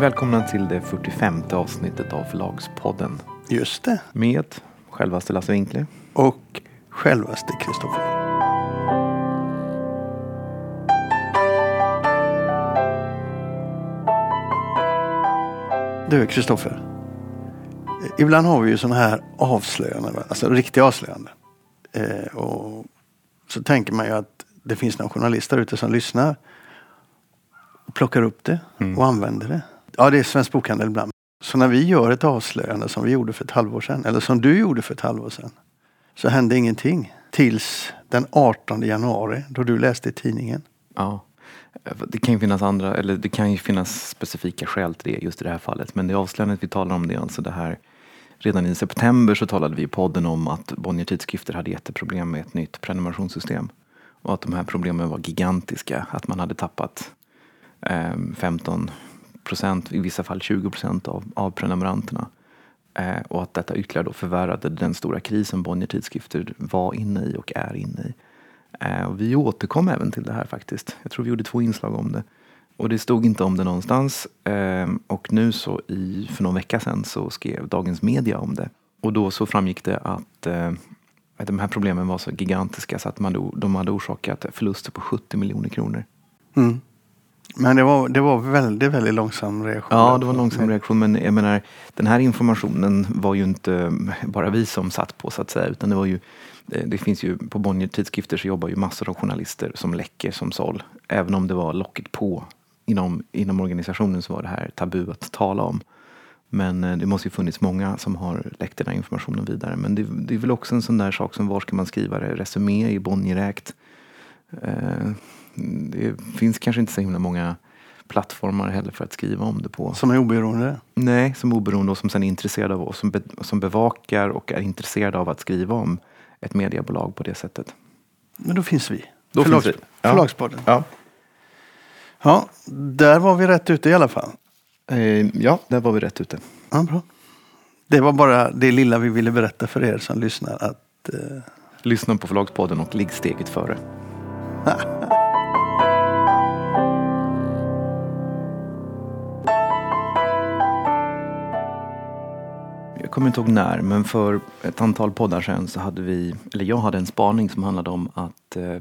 Välkomna till det 45 avsnittet av Förlagspodden. Just det. Med självaste Lasse Winkler. Och självaste Kristoffer. Du Kristoffer. Ibland har vi ju sådana här avslöjanden, alltså riktiga avslöjanden. Eh, och så tänker man ju att det finns någon journalist där ute som lyssnar. Och plockar upp det Mm. och använder det. Ja, det är Svensk Bokhandel ibland. Så när vi gör ett avslöjande som vi gjorde för ett halvår sedan, eller som du gjorde för ett halvår sedan, så hände ingenting. Tills den 18 januari, då du läste i tidningen. Ja. Det kan ju finnas andra, eller det kan ju finnas specifika skäl till det just i det här fallet. Men det avslöjandet vi talar om det är alltså det här Redan i september så talade vi i podden om att Bonnier Tidskrifter hade jätteproblem med ett nytt prenumerationssystem. Och att de här problemen var gigantiska. Att man hade tappat eh, 15 procent, i vissa fall 20 procent av, av prenumeranterna. Eh, och att detta ytterligare då förvärrade den stora krisen Bonnier Tidskrifter var inne i och är inne i. Eh, och vi återkom även till det här faktiskt. Jag tror vi gjorde två inslag om det. Och det stod inte om det någonstans. Eh, och nu så i, för någon vecka sedan så skrev Dagens Media om det. Och då så framgick det att, eh, att de här problemen var så gigantiska så att man, de hade orsakat förluster på 70 miljoner kronor. Mm. Men det var, det var väldigt, väldigt långsam reaktion. Ja, det var en långsam reaktion men jag menar den här informationen var ju inte bara vi som satt på så att säga utan det var ju eh, det finns ju på Bonnier tidskrifter så jobbar ju massor av journalister som läcker som såll. Även om det var locket på inom, inom organisationen så var det här tabu att tala om. Men eh, det måste ju funnits många som har läckt den här informationen vidare. Men det, det är väl också en sån där sak som var ska man skriva det? Resumé i Bonnierräkt. Eh, det finns kanske inte så himla många plattformar heller för att skriva om det på. Som är oberoende. Nej, som oberoende och som sen är intresserade av och som, be, som bevakar och är intresserade av att skriva om ett mediebolag på det sättet. Men då finns vi. Då Förlags, finns vi. Ja. Förlagspodden. Ja. Ja, där var vi rätt ute i alla fall. Eh, ja, där var vi rätt ute. Ja, bra. Det var bara det lilla vi ville berätta för er som lyssnar. Att, eh, Lyssna på Förlagspodden och ligg steget före. Jag kommer inte ihåg när, men för ett antal poddar sedan så hade vi, eller jag hade en spaning som handlade om att eh,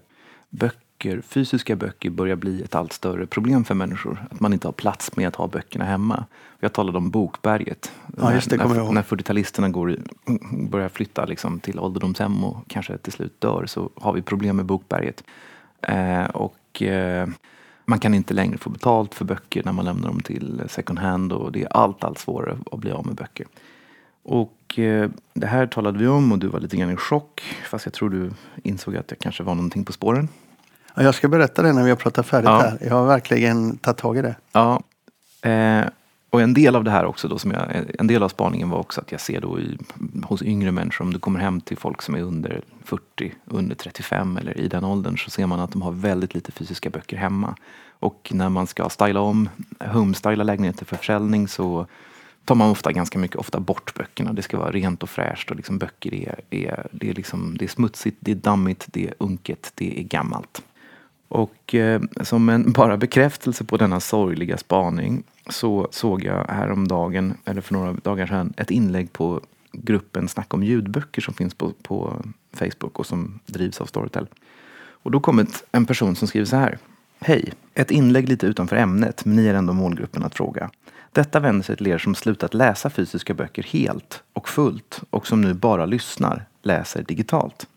böcker, fysiska böcker börjar bli ett allt större problem för människor. Att man inte har plats med att ha böckerna hemma. Jag talade om bokberget. Ja, just det, när, kommer jag ihåg. när 40-talisterna går, i- börjar flytta liksom, till ålderdomshem och kanske till slut dör så har vi problem med bokberget. Eh, och eh, man kan inte längre få betalt för böcker när man lämnar dem till second hand och det är allt, allt svårare att bli av med böcker. Och eh, det här talade vi om och du var lite grann i chock. Fast jag tror du insåg att jag kanske var någonting på spåren. ja, jag ska berätta det när vi har pratat färdigt Ja. här. Jag har verkligen tagit tag i det. Ja. Eh, och en del av det här också då, som jag, en del av spaningen var också att jag ser då i, hos yngre människor, om du kommer hem till folk som är under 40, under 35 eller i den åldern så ser man att de har väldigt lite fysiska böcker hemma. Och när man ska styla om, homestyla lägenheter för försäljning så tar man ofta ganska mycket ofta bort böckerna. Det ska vara rent och fräscht och liksom böcker är, är, det är, liksom, det är smutsigt, det är dammigt, det är unket, det är gammalt. Och eh, som en bara bekräftelse på denna sorgliga spaning så såg jag häromdagen, eller för några dagar sedan, ett inlägg på gruppen Snack om ljudböcker som finns på, på Facebook och som drivs av Storytel. Och då kom ett, en person som skriver så här. Hej! Ett inlägg lite utanför ämnet, men ni är ändå målgruppen att fråga. Detta vänder sig till er som slutat läsa fysiska böcker helt och fullt och som nu bara lyssnar, läser digitalt.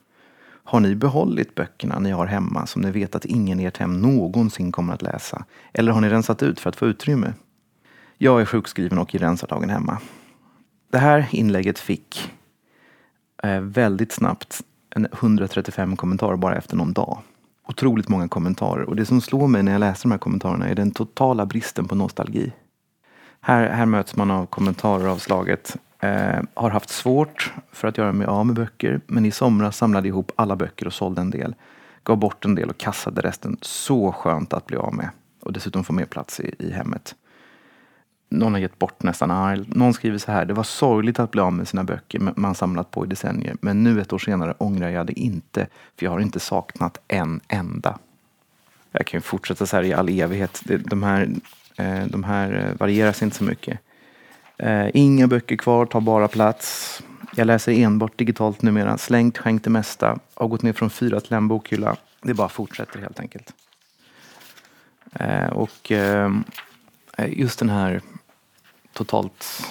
Har ni behållit böckerna ni har hemma som ni vet att ingen i ert hem någonsin kommer att läsa? Eller har ni rensat ut för att få utrymme? Jag är sjukskriven och i rensardagen hemma. Det här inlägget fick eh, väldigt snabbt en 135 kommentarer bara efter någon dag. Otroligt många kommentarer och det som slår mig när jag läser de här kommentarerna är den totala bristen på nostalgi. Här, här möts man av kommentarer av slaget eh, har haft svårt för att göra mig av med böcker men i somras samlade ihop alla böcker och sålde en del. Gav bort en del och kassade resten. Så skönt att bli av med. Och dessutom få mer plats i, i hemmet. Någon har gett bort nästan allt. Någon skriver så här. Det var sorgligt att bli av med sina böcker man samlat på i decennier. Men nu ett år senare ångrar jag det inte. För jag har inte saknat en enda. Jag kan ju fortsätta så här i all evighet. De här Eh, de här eh, varieras inte så mycket. Eh, inga böcker kvar, tar bara plats. Jag läser enbart digitalt numera. Slängt, skänkt det mesta. Har gått ner från fyra till en bokhylla. Det bara fortsätter helt enkelt. Och just den här totalt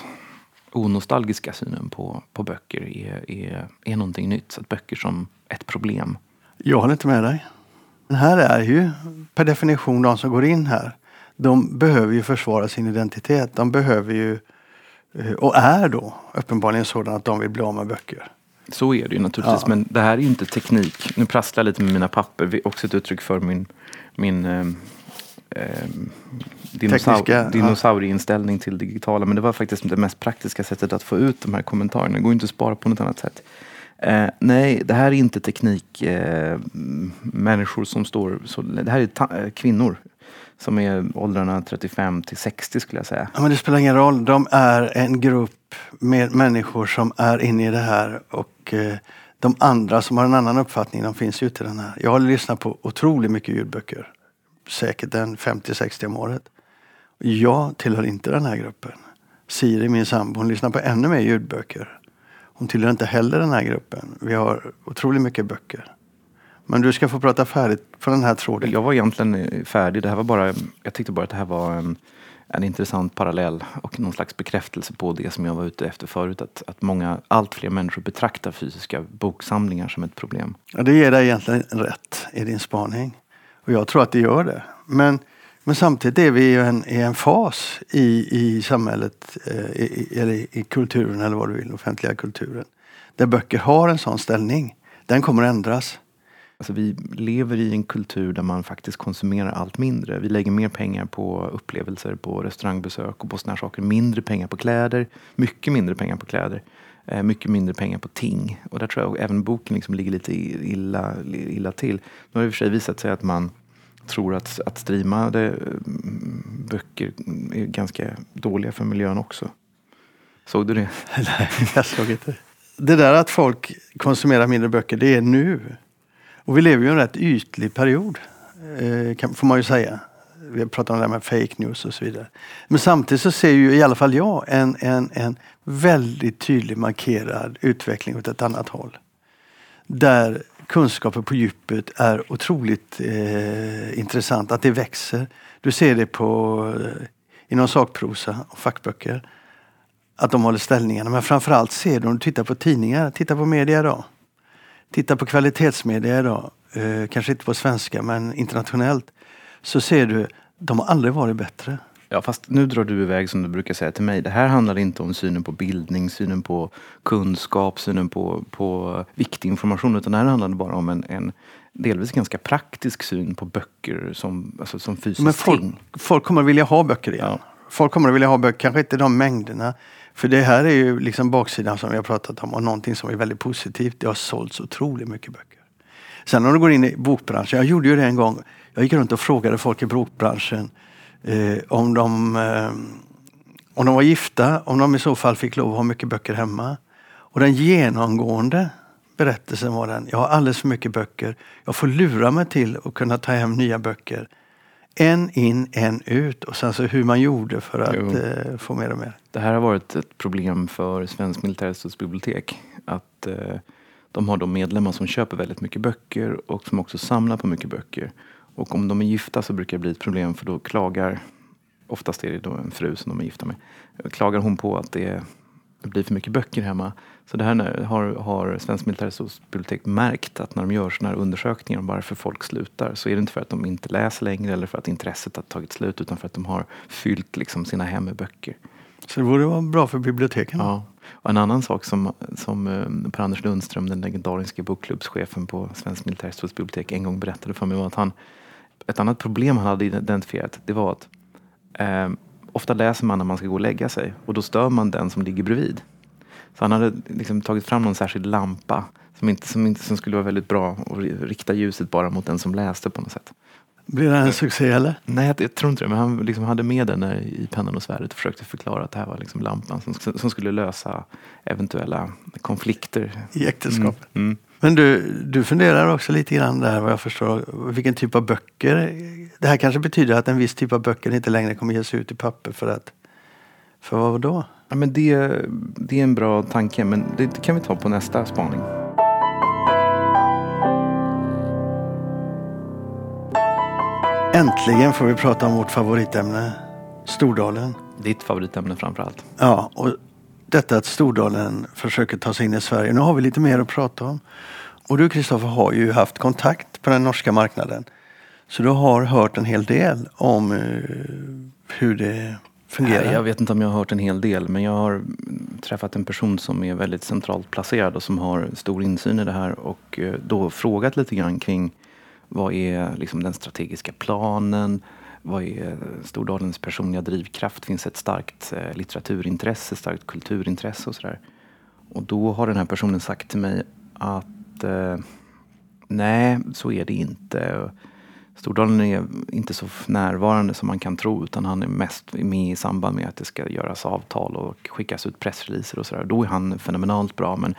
onostalgiska synen på, på böcker är, är, är någonting nytt. Så att böcker som ett problem. Jag håller inte med dig. Den här är ju per definition de som går in här. De behöver ju försvara sin identitet. De behöver ju eh, och är då uppenbarligen sådana att de vill bli av med böcker. Så är det ju naturligtvis, ja. men det här är ju inte teknik. Nu prasslar jag lite med mina papper, också ett uttryck för min, min eh, eh, dinosaur dinosaurieinställning till digitala. Men det var faktiskt det mest praktiska sättet att få ut de här kommentarerna. Det går inte att spara på något annat sätt. Eh, nej, det här är inte teknik. Eh, som står... Så, det här är eh, kvinnor som är åldrarna 35 till 60 skulle jag säga. Ja, men det spelar ingen roll. De är en grupp med människor som är inne i det här och eh, de andra som har en annan uppfattning, de finns ju ute i den här. Jag har lyssnat på otroligt mycket ljudböcker. Säkert en 50-60 om året. Jag tillhör inte den här gruppen. Siri, min sambo, hon lyssnar på ännu mer ljudböcker. Hon tillhör inte heller den här gruppen. Vi har otroligt mycket böcker. Men du ska få prata färdigt på den här tråden. Jag var egentligen färdig. Det här var bara, jag tyckte bara att det här var en, en intressant parallell och någon slags bekräftelse på det som jag var ute efter förut. Att, att många, allt fler människor betraktar fysiska boksamlingar som ett problem. Ja, det ger dig egentligen rätt i din spaning. Och jag tror att det gör det. Men, men samtidigt är vi i en, i en fas i, i samhället, eh, i, eller i kulturen eller vad du vill, offentliga kulturen. Där böcker har en sån ställning. Den kommer att ändras. Alltså vi lever i en kultur där man faktiskt konsumerar allt mindre. Vi lägger mer pengar på upplevelser, på restaurangbesök och på sådana saker. Mindre pengar på kläder, mycket mindre pengar på kläder. Eh, mycket mindre pengar på ting. Och där tror jag även boken liksom ligger lite illa, illa till. Nu har det i och för sig visat sig att man tror att, att streamade mm, böcker är ganska dåliga för miljön också. Såg du det? Nej, jag såg inte. Det där att folk konsumerar mindre böcker, det är nu. Och vi lever ju i en rätt ytlig period, eh, får man ju säga. Vi pratar om det här med fake news och så vidare. Men samtidigt så ser ju i alla fall jag en, en, en väldigt tydlig markerad utveckling åt ett annat håll. Där kunskapen på djupet är otroligt eh, intressant, att det växer. Du ser det på, eh, inom sakprosa och fackböcker, att de håller ställningarna. Men framförallt ser du om du tittar på tidningar, titta på media idag. Titta på kvalitetsmedia idag, eh, kanske inte på svenska men internationellt, så ser du, de har aldrig varit bättre. Ja, fast nu drar du iväg som du brukar säga till mig. Det här handlar inte om synen på bildning, synen på kunskap, synen på, på viktig information. Utan det här handlar bara om en, en delvis ganska praktisk syn på böcker som, alltså som fysiskt Men folk, ting. Folk kommer vilja ha böcker igen. Ja. Folk kommer att vilja ha böcker, kanske inte de mängderna. För det här är ju liksom baksidan som vi har pratat om och någonting som är väldigt positivt. Det har sålts otroligt mycket böcker. Sen om du går in i bokbranschen, jag gjorde ju det en gång. Jag gick runt och frågade folk i bokbranschen eh, om, de, eh, om de var gifta, om de i så fall fick lov att ha mycket böcker hemma. Och den genomgående berättelsen var den, jag har alldeles för mycket böcker. Jag får lura mig till att kunna ta hem nya böcker. En in, en ut och sen så hur man gjorde för att eh, få mer och mer. Det här har varit ett problem för Svensk militärhistorisk Att eh, de har de medlemmar som köper väldigt mycket böcker och som också samlar på mycket böcker. Och om de är gifta så brukar det bli ett problem för då klagar, oftast är det då en fru som de är gifta med, klagar hon på att det, blir för mycket böcker hemma. Så det här har, har Svensk militärbibliotek märkt att när de gör sådana här undersökningar om varför folk slutar så är det inte för att de inte läser längre eller för att intresset har tagit slut utan för att de har fyllt liksom sina hem med böcker. Så det borde vara bra för biblioteken? Ja. Och en annan sak som, som eh, Per-Anders Lundström, den legendariska bokklubbschefen på Svensk militärhistorisk en gång berättade för mig var att han ett annat problem han hade identifierat det var att eh, ofta läser man när man ska gå och lägga sig och då stör man den som ligger bredvid. Så han hade liksom tagit fram någon särskild lampa som, inte, som, inte, som skulle vara väldigt bra och rikta ljuset bara mot den som läste på något sätt. Blev det en succé eller? Nej, jag, jag tror inte det. Men han liksom hade med den i pennan och svärdet och försökte förklara att det här var liksom lampan som, som skulle lösa eventuella konflikter. I äktenskapet? Mm, mm. Men du, du funderar också lite grann där vad jag förstår, vilken typ av böcker. Det här kanske betyder att en viss typ av böcker inte längre kommer ges ut i papper för att, för vad då? Ja, men det, det är en bra tanke, men det, det kan vi ta på nästa spaning. Äntligen får vi prata om vårt favoritämne, Stordalen. Ditt favoritämne framför allt. Ja, och detta att Stordalen försöker ta sig in i Sverige. Nu har vi lite mer att prata om. Och du Kristoffer har ju haft kontakt på den norska marknaden. Så du har hört en hel del om uh, hur det fungerar. Jag vet inte om jag har hört en hel del, men jag har träffat en person som är väldigt centralt placerad och som har stor insyn i det här och eh, då frågat lite grann kring vad är liksom den strategiska planen? Vad är Stordalens personliga drivkraft? Finns ett starkt eh, litteraturintresse, starkt kulturintresse och sådär? Och då har den här personen sagt till mig att eh, nej, så är det inte. Stordalen är inte så närvarande som man kan tro utan han är mest med i samband med att det ska göras avtal och skickas ut pressreleaser och sådär. Då är han fenomenalt bra men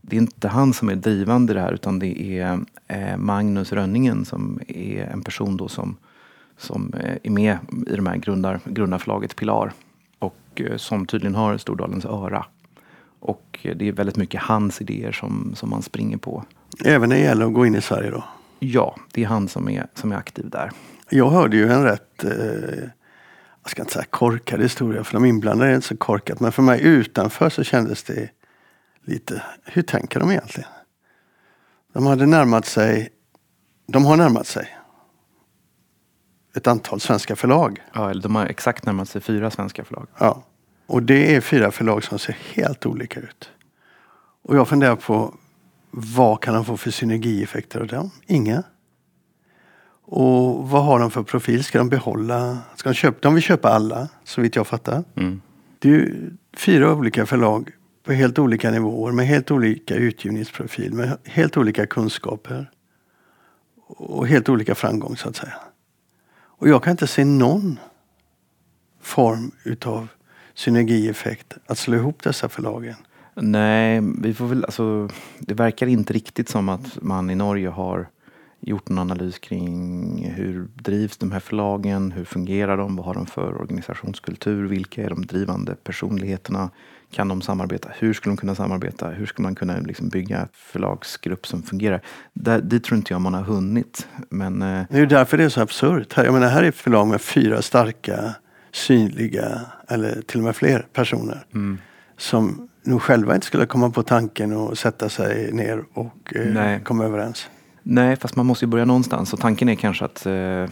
det är inte han som är drivande i det här utan det är eh, Magnus Rönningen som är en person då som, som eh, är med i de här grundar, grundarförlaget Pilar och eh, som tydligen har Stordalens öra. Och det är väldigt mycket hans idéer som, som man springer på. Även när det gäller att gå in i Sverige då? Ja, det är han som är, som är aktiv där. Jag hörde ju en rätt, eh, jag ska inte säga korkad historia för de inblandade är inte så korkat. Men för mig utanför så kändes det lite, hur tänker de egentligen? De hade närmat sig, de har närmat sig ett antal svenska förlag. Ja, eller de har exakt närmat sig fyra svenska förlag. Ja, och det är fyra förlag som ser helt olika ut. Och jag funderar på vad kan de få för synergieffekter av dem? Inga. Och vad har de för profil? Ska de behålla? Ska de, köpa? de vill köpa alla, så vitt jag fattar. Mm. Det är ju fyra olika förlag på helt olika nivåer med helt olika utgivningsprofil, med helt olika kunskaper och helt olika framgång så att säga. Och jag kan inte se någon form utav synergieffekt att slå ihop dessa förlagen. Nej, vi får väl, alltså, det verkar inte riktigt som att man i Norge har gjort en analys kring hur drivs de här förlagen, hur fungerar de, vad har de för organisationskultur, vilka är de drivande personligheterna, kan de samarbeta, hur skulle de kunna samarbeta, hur skulle man kunna liksom bygga en förlagsgrupp som fungerar. Där, dit tror inte jag man har hunnit. Men, eh, Det är ju därför det är så absurt. Jag menar, här är ett förlag med fyra starka, synliga eller till och med fler personer. mm, Som nog själva inte skulle komma på tanken att sätta sig ner och eh, komma överens. nej, fast man måste ju börja någonstans och tanken är kanske att eh,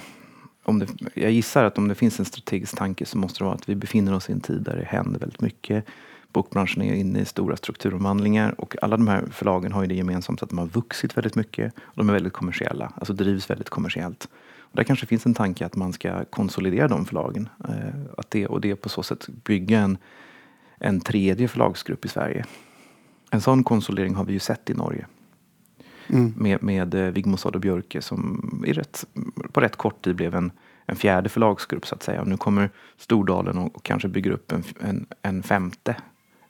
om det, jag gissar att om det finns en strategisk tanke så måste det vara att vi befinner oss i en tid där det händer väldigt mycket. Bokbranschen är inne i stora strukturomvandlingar och alla de här förlagen har ju det gemensamt att de har vuxit väldigt mycket och de är väldigt kommersiella, alltså drivs väldigt kommersiellt. Och där kanske finns en tanke att man ska konsolidera de förlagen eh, att det, och det på så sätt bygga en, en tredje förlagsgrupp i Sverige. En sån konsolidering har vi ju sett i Norge Mm. med, med eh, Vigmo Sado Björke som rätt, på rätt kort tid blev en, en fjärde förlagsgrupp så att säga. Och nu kommer Stordalen och, och kanske bygger upp en, en, en femte,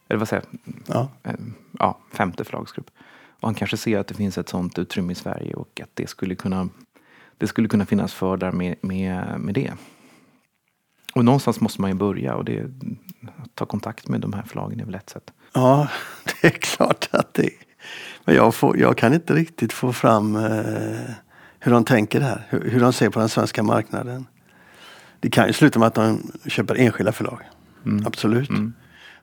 eller vad säger jag, Ja. en, ja, femte förlagsgrupp. Och han kanske ser att det finns ett sånt utrymme i Sverige och att det skulle kunna, det skulle kunna finnas fördelar med, med, med det. Och någonstans måste man ju börja och det, ta kontakt med de här förlagen är väl ett sätt. ja, det är klart att det är. Men jag, får, jag kan inte riktigt få fram eh, hur de tänker här. Hur, hur de ser på den svenska marknaden. Det kan ju sluta med att de köper enskilda förlag. Mm. Absolut. Mm.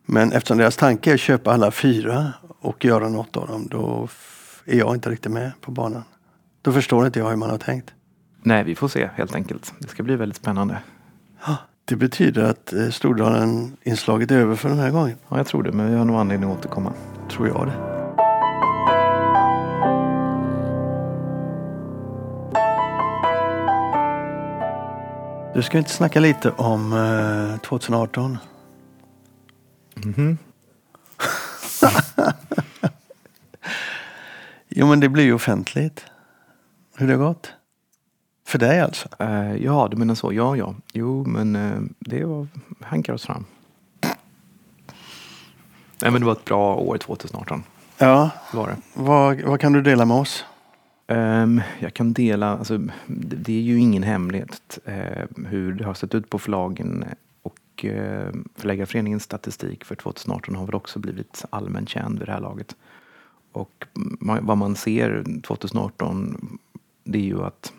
Men eftersom deras tanke är att köpa alla fyra och göra något av dem, då är jag inte riktigt med på banan. Då förstår inte jag hur man har tänkt. Nej, vi får se helt enkelt. Det ska bli väldigt spännande. Det betyder att eh, Stordalen-inslaget är över för den här gången. Ja, jag tror det, men vi har nog anledning att återkomma. Tror jag det. Du ska inte snacka lite om eh, 2018? Mhm. Jo men det blir ju offentligt. Hur det har gått. För dig alltså. Eh, ja, du menar så. Ja, ja. Jo, men uh, det var, hankar oss fram. Nej, men det var ett bra år 2018. Ja, Var det. vad, vad kan du dela med oss? Ehm, jag kan dela, alltså, det, det är ju ingen hemlighet eh, hur det har sett ut på förlagen och eh, Förläggarföreningens statistik för 2018 har väl också blivit allmänt känd vid det här laget. Och man, vad man ser 2018 det är ju att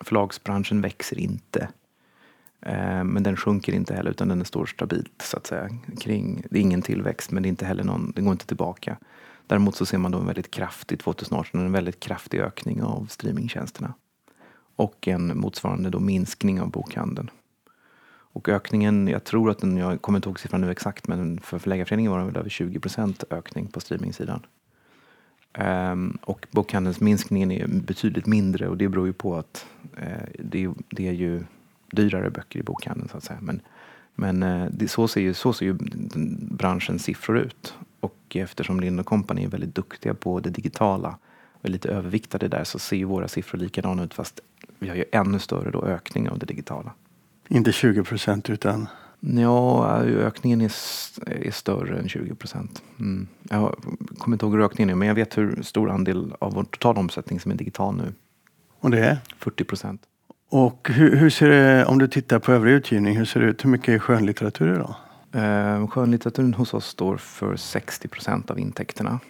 förlagsbranschen växer inte. Eh, men den sjunker inte heller utan den står stabilt så att säga. Kring, det är ingen tillväxt men det är inte heller någon, den går inte tillbaka. Däremot så ser man då en väldigt kraftig 2018, en väldigt kraftig ökning av streamingtjänsterna. Och en motsvarande då minskning av bokhandeln. Och ökningen, jag tror att den, jag kommer inte ihåg siffran nu exakt, men för Förläggarföreningen var det väl över 20 procent ökning på streamingsidan. Um, och bokhandelsminskningen är betydligt mindre och det beror ju på att uh, det, det, är ju dyrare böcker i bokhandeln så att säga. Men, men uh, det, så, ser ju, så ser ju branschens siffror ut. Och eftersom Lind Company är väldigt duktiga på det digitala och är lite överviktade där så ser ju våra siffror likadana ut fast vi har ju ännu större då ökning av det digitala. Inte 20 procent utan? Ja, ökningen är, är större än 20 procent. Mm. Jag kommer inte ihåg hur ökningen är men jag vet hur stor andel av vår totala omsättning som är digital nu. Och det är? 40 procent. Och hur, hur, ser det, om du tittar på övrig utgivning, hur ser det ut? Hur mycket är skönlitteratur idag? Eh, skönlitteraturen hos oss står för 60 procent av intäkterna.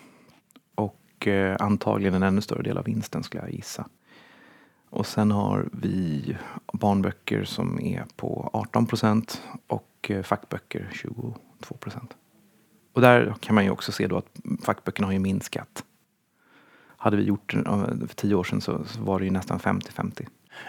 Och eh, antagligen en ännu större del av vinsten skulle jag gissa. Och sen har vi barnböcker som är på 18 procent och eh, fackböcker 22 procent. Och där kan man ju också se då att fackböckerna har ju minskat. Hade vi gjort det för tio år sedan så, var det ju nästan 50-50.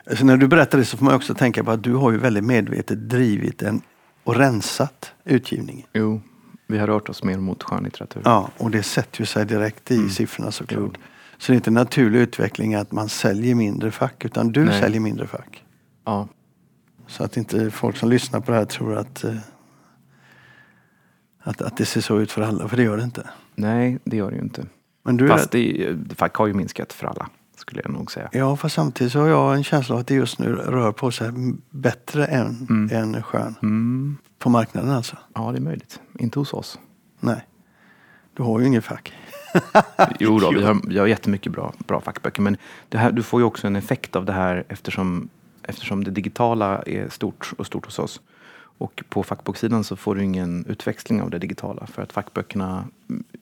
Alltså när du berättar det så får man också tänka på att du har ju väldigt medvetet drivit en och rensat utgivningen. Jo, vi har rört oss mer mot skönlitteratur. Ja, och det sätter ju sig direkt i mm. siffrorna såklart. Jo. Så det är inte en naturlig utveckling att man säljer mindre fack utan du Nej. säljer mindre fack. Ja. Så att inte folk som lyssnar på det här tror att, eh, att, att det ser så ut för alla, för det gör det inte. Nej, det gör det ju inte. Men du Fast är... det, fack har ju minskat för alla skulle jag nog säga. Ja, fast samtidigt så har jag en känsla av att det just nu rör på sig bättre än, mm. än skön. Mm. På marknaden alltså? Ja, det är möjligt. Inte hos oss. Nej. Du har ju inget fack. jo då, vi har, vi har jättemycket bra, bra fackböcker. Men det här, du får ju också en effekt av det här eftersom, eftersom det digitala är stort och stort hos oss. Och på fackboksidan så får du ingen utväxling av det digitala för att fackböckerna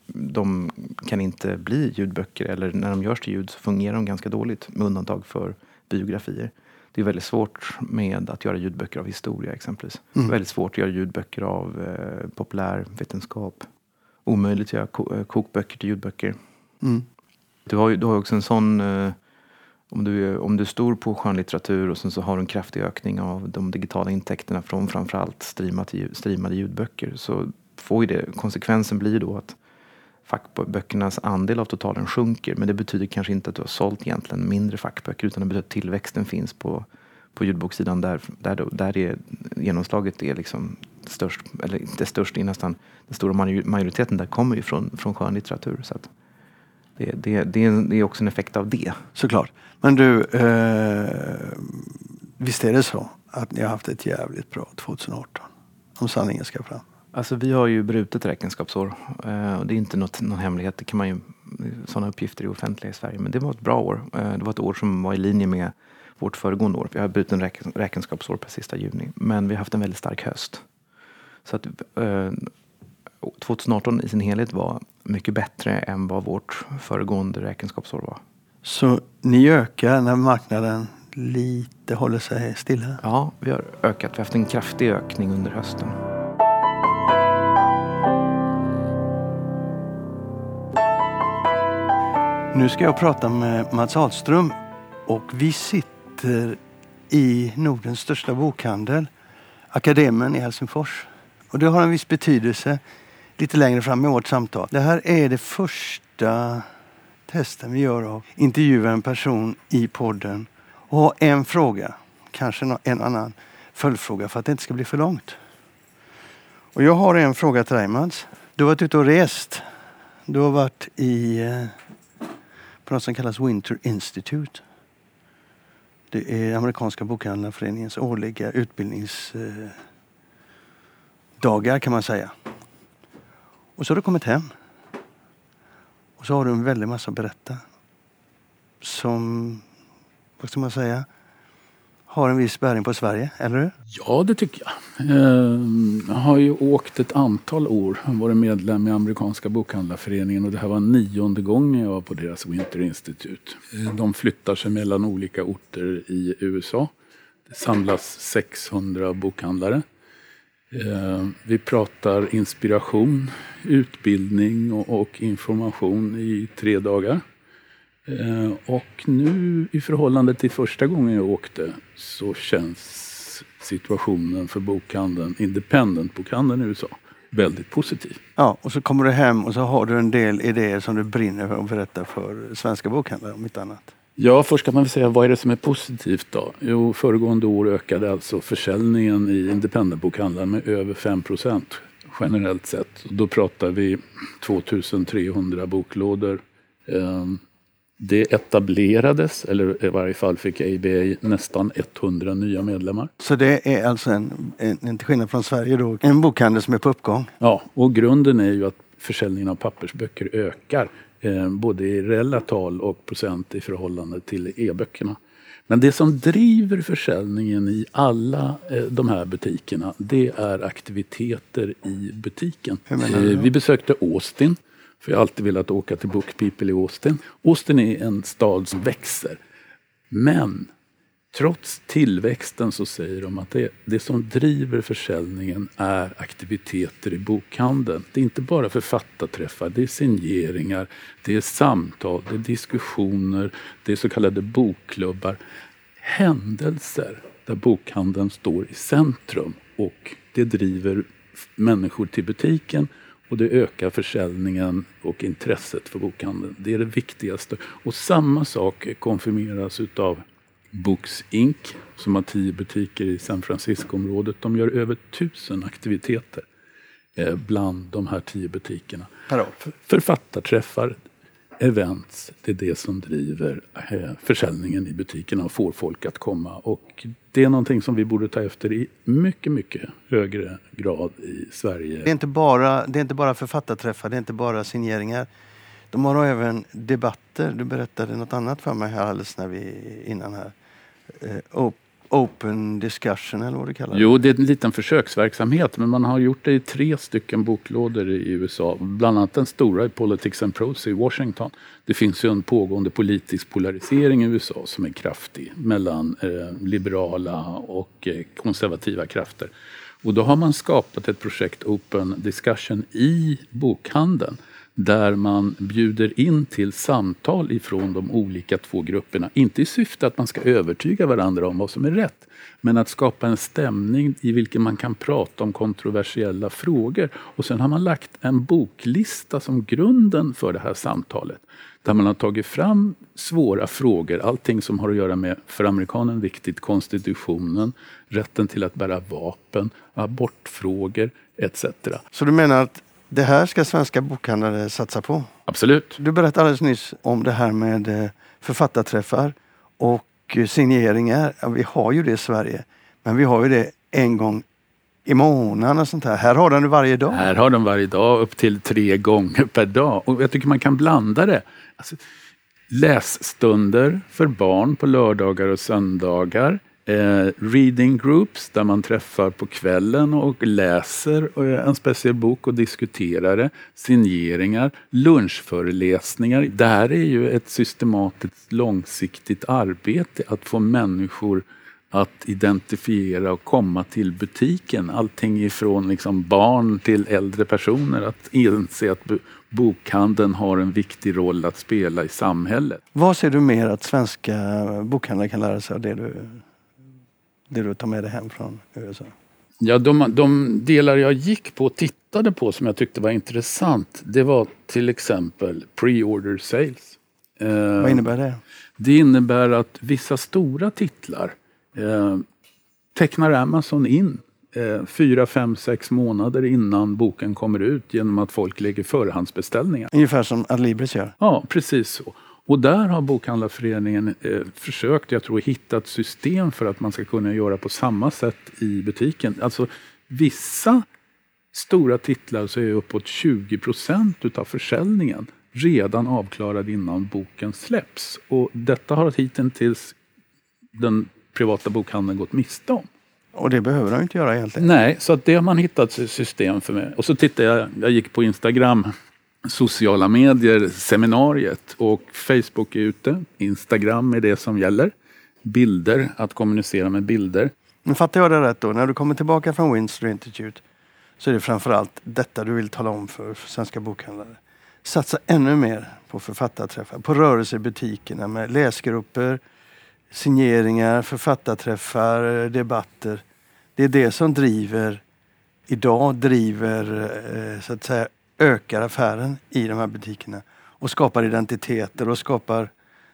de kan inte bli ljudböcker eller när de görs till ljud så fungerar de ganska dåligt med undantag för biografier. Det är väldigt svårt med att göra ljudböcker av historia exempelvis. Mm. Väldigt svårt att göra ljudböcker av eh, populärvetenskap. Omöjligt att göra eh, kokböcker till ljudböcker. Mm. Du har ju du har också en sån eh, om du, om du är stor på skönlitteratur och sen så har du en kraftig ökning av de digitala intäkterna från framförallt streamade, streamade ljudböcker så får ju det, konsekvensen blir då att fackböckernas andel av totalen sjunker. Men det betyder kanske inte att du har sålt egentligen mindre fackböcker utan det betyder att tillväxten finns på, på ljudbokssidan där, där, där är genomslaget är liksom störst, eller inte störst, det är nästan den stora majoriteten där kommer ju från, från skönlitteratur. Så att det, det, det, är, det är också en effekt av det. Såklart. Men du, eh, visst är det så att ni har haft ett jävligt bra 2018? Om sanningen ska fram. Alltså vi har ju brutet räkenskapsår eh, och det är inte något, någon hemlighet. Det kan man ju, sådana uppgifter är offentliga i Sverige. Men det var ett bra år. Eh, det var ett år som var i linje med vårt föregående år. Vi har brutit räken, räkenskapsår per sista juni. Men vi har haft en väldigt stark höst. Så att eh, 2018 i sin helhet var mycket bättre än vad vårt föregående räkenskapsår var. Så ni ökar när marknaden lite håller sig stilla? Ja, vi har ökat. Vi har haft en kraftig ökning under hösten. Nu ska jag prata med Mats Ahlström och vi sitter i Nordens största bokhandel, Akademen i Helsingfors. Och det har en viss betydelse lite längre fram i vårt samtal. Det här är det första testen vi gör av intervjua en person i podden och ha en fråga, kanske en annan följdfråga för att det inte ska bli för långt. Och jag har en fråga till dig Mats. Du har varit ute och rest. Du har varit i eh, på något som kallas Winter Institute. Det är amerikanska bokhandlarföreningens årliga utbildningsdagar kan man säga. Och så har du kommit hem. Och så har du en väldig massa att berätta. Som, vad ska man säga, har en viss bäring på Sverige, eller hur? Ja, det tycker jag. Ehm, jag har ju åkt ett antal år, varit medlem i amerikanska bokhandlarföreningen och det här var nionde gången jag var på deras Winter Institute. Ehm, de flyttar sig mellan olika orter i USA. Det samlas 600 bokhandlare. Ehm, vi pratar inspiration, utbildning och information i tre dagar. Eh, och nu i förhållande till första gången jag åkte så känns situationen för bokhandeln, independent-bokhandeln i USA, väldigt positiv. Ja, och så kommer du hem och så har du en del idéer som du brinner för att berätta för svenska bokhandlare om inte annat. Ja, först kan man väl säga vad är det som är positivt då? Jo, föregående år ökade alltså försäljningen i independentbokhandeln med över 5 procent generellt sett. Då pratar vi 2300 boklådor. Det etablerades, eller i varje fall fick ABA nästan 100 nya medlemmar. Så det är alltså en, en, en till skillnad från Sverige då, en bokhandel som är på uppgång? Ja, och grunden är ju att försäljningen av pappersböcker ökar. Eh, både i reella tal och procent i förhållande till e-böckerna. Men det som driver försäljningen i alla eh, de här butikerna det är aktiviteter i butiken. Eh, vi besökte Austin för jag har alltid velat åka till Book People i Austin. Austin är en stad som växer. Men trots tillväxten så säger de att det, det som driver försäljningen är aktiviteter i bokhandeln. Det är inte bara författarträffar, det är signeringar, det är samtal, det är diskussioner, det är så kallade bokklubbar. Händelser där bokhandeln står i centrum och det driver människor till butiken och det ökar försäljningen och intresset för bokhandeln. Det är det viktigaste. Och samma sak konfirmeras utav Books Inc. som har tio butiker i San Francisco-området. De gör över tusen aktiviteter eh, bland de här tio butikerna. Författarträffar, events, det är det som driver eh, försäljningen i butikerna och får folk att komma. Och det är någonting som vi borde ta efter i mycket, mycket högre grad i Sverige. Det är inte bara, det är inte bara författarträffar, det är inte bara signeringar. De har även debatter. Du berättade något annat för mig här alldeles när vi, innan här. Eh, open discussion eller vad det kallas? Jo, det är en liten försöksverksamhet men man har gjort det i tre stycken boklådor i USA. Bland annat den stora i Politics and Prose i Washington. Det finns ju en pågående politisk polarisering i USA som är kraftig mellan eh, liberala och eh, konservativa krafter. Och då har man skapat ett projekt Open Discussion i bokhandeln där man bjuder in till samtal ifrån de olika två grupperna. Inte i syfte att man ska övertyga varandra om vad som är rätt, men att skapa en stämning i vilken man kan prata om kontroversiella frågor. Och sen har man lagt en boklista som grunden för det här samtalet. Där man har tagit fram svåra frågor, allting som har att göra med, för amerikanen viktigt, konstitutionen, rätten till att bära vapen, abortfrågor etc. Så du menar att det här ska svenska bokhandlare satsa på. Absolut. Du berättade alldeles nyss om det här med eh, författarträffar och eh, signeringar. Ja, vi har ju det i Sverige. Men vi har ju det en gång i månaden och sånt här. Här har de det varje dag. Här har de varje dag, upp till tre gånger per dag. Och jag tycker man kan blanda det. Alltså, lässtunder för barn på lördagar och söndagar. Eh, reading groups där man träffar på kvällen och läser en speciell bok och diskuterar det. Signeringar, lunchföreläsningar. Det här är ju ett systematiskt långsiktigt arbete att få människor att identifiera och komma till butiken. Allting ifrån liksom barn till äldre personer. Att inse att bokhandeln har en viktig roll att spela i samhället. Vad ser du mer att svenska bokhandlare kan lära sig av det du det du tar med dig hem från USA? Ja, de, de delar jag gick på och tittade på som jag tyckte var intressant det var till exempel pre-order sales. Eh, Vad innebär det? Det innebär att vissa stora titlar eh, tecknar Amazon in eh, fyra, fem, sex månader innan boken kommer ut genom att folk lägger förhandsbeställningar. Ungefär som Adlibris gör? Ja, precis så. Och där har Bokhandlarföreningen eh, försökt, jag tror, hitta ett system för att man ska kunna göra på samma sätt i butiken. Alltså vissa stora titlar så är uppåt 20 procent utav försäljningen redan avklarad innan boken släpps. Och detta har hittills den privata bokhandeln gått miste om. Och det behöver de inte göra egentligen. Nej, så att det har man hittat system för mig. Och så tittade jag, jag gick på Instagram, sociala medier, seminariet och Facebook är ute. Instagram är det som gäller. Bilder, att kommunicera med bilder. Men fattar jag det rätt då? När du kommer tillbaka från Winster Institute så är det framförallt detta du vill tala om för svenska bokhandlare. Satsa ännu mer på författarträffar, på rörelse i butikerna med läsgrupper, signeringar, författarträffar, debatter. Det är det som driver, idag driver, eh, så att säga, ökar affären i de här butikerna och skapar identiteter och skapar,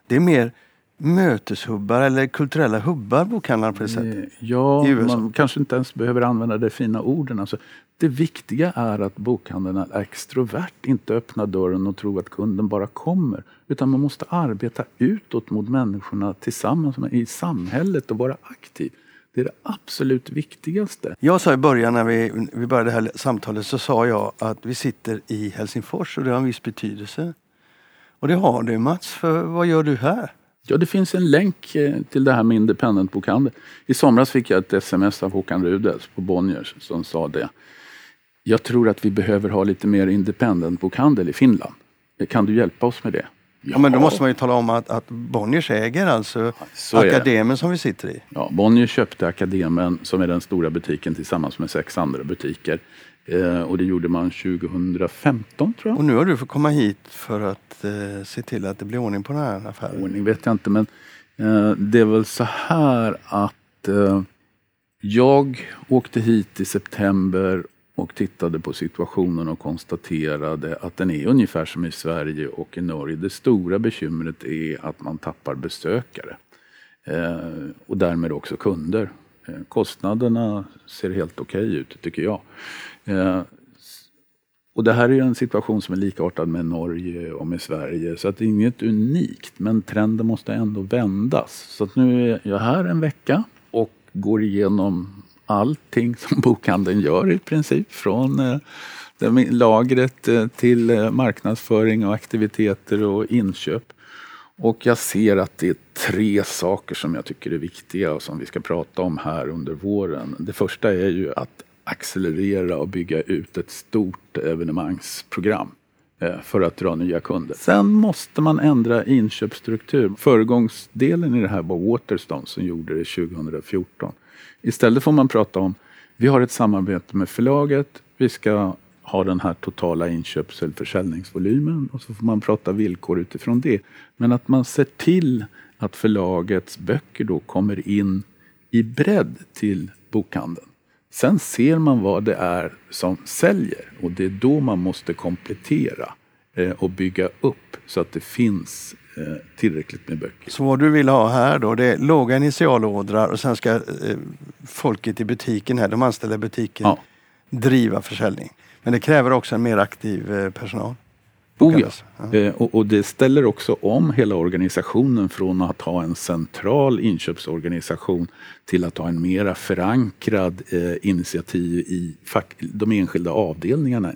det är mer möteshubbar eller kulturella hubbar bokhandlar på det sättet. Eh, Ja, I USA. man kanske inte ens behöver använda de fina orden. Alltså, det viktiga är att bokhandeln är extrovert, inte öppna dörren och tro att kunden bara kommer. Utan man måste arbeta utåt mot människorna tillsammans med, i samhället och vara aktiv. Det är det absolut viktigaste. Jag sa i början när vi, vi började det här samtalet så sa jag att vi sitter i Helsingfors och det har en viss betydelse. Och det har det Mats, för vad gör du här? Ja, det finns en länk eh, till det här med independent-bokhandel. I somras fick jag ett sms av Håkan Rudels på Bonniers som sa det. Jag tror att vi behöver ha lite mer independent-bokhandel i Finland. Kan du hjälpa oss med det? Ja, men då måste man ju tala om att, att Bonniers äger alltså så. Akademin som vi sitter i. Ja, Bonnier köpte Akademen som är den stora butiken tillsammans med sex andra butiker. Eh, och det gjorde man 2015 tror jag. Och nu har du fått komma hit för att eh, se till att det blir ordning på den här affären. ordning vet jag inte men eh, det är väl så här att eh, jag åkte hit i september och tittade på situationen och konstaterade att den är ungefär som i Sverige och i Norge. Det stora bekymret är att man tappar besökare eh, och därmed också kunder. Eh, kostnaderna ser helt okej ut tycker jag. Eh, och det här är ju en situation som är likartad med Norge och med Sverige. Så att det är inget unikt. Men trenden måste ändå vändas. Så att nu är jag här en vecka och går igenom allting som bokhandeln gör i princip. Från eh, lagret eh, till eh, marknadsföring och aktiviteter och inköp. Och jag ser att det är tre saker som jag tycker är viktiga och som vi ska prata om här under våren. Det första är ju att accelerera och bygga ut ett stort evenemangsprogram eh, för att dra nya kunder. Sen måste man ändra inköpsstruktur. Föregångsdelen i det här var Waterstone som gjorde det 2014. Istället får man prata om vi har ett samarbete med förlaget. Vi ska ha den här totala inköps eller försäljningsvolymen och så får man prata villkor utifrån det. Men att man ser till att förlagets böcker då kommer in i bredd till bokhandeln. Sen ser man vad det är som säljer och det är då man måste komplettera eh, och bygga upp så att det finns tillräckligt med böcker. Så vad du vill ha här då, det är låga initialordrar och sen ska eh, folket i butiken här, de anställda i butiken, Ja. driva försäljning. Men det kräver också en mer aktiv eh, personal. Oh ja. Eh, och, och det ställer också om hela organisationen från att ha en central inköpsorganisation till att ha en mera förankrad eh, initiativ i fack, de enskilda avdelningarna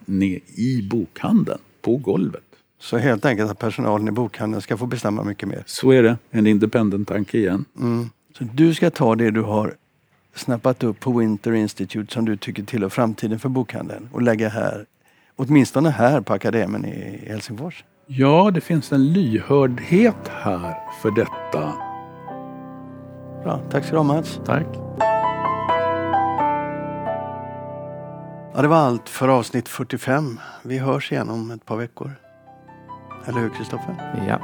i bokhandeln, på golvet. Så helt enkelt att personalen i bokhandeln ska få bestämma mycket mer. Så är det, en independent tanke igen. Mm. Så du ska ta det du har snappat upp på Winter Institute som du tycker tillhör framtiden för bokhandeln och lägga här, åtminstone här på Akademin i Helsingfors. Ja, det finns en lyhördhet här för detta. Bra, tack ska du ha Mats. Tack. Ja, det var allt för avsnitt 45. Vi hörs igen om ett par veckor. Eller hur Kristoffer? Ja,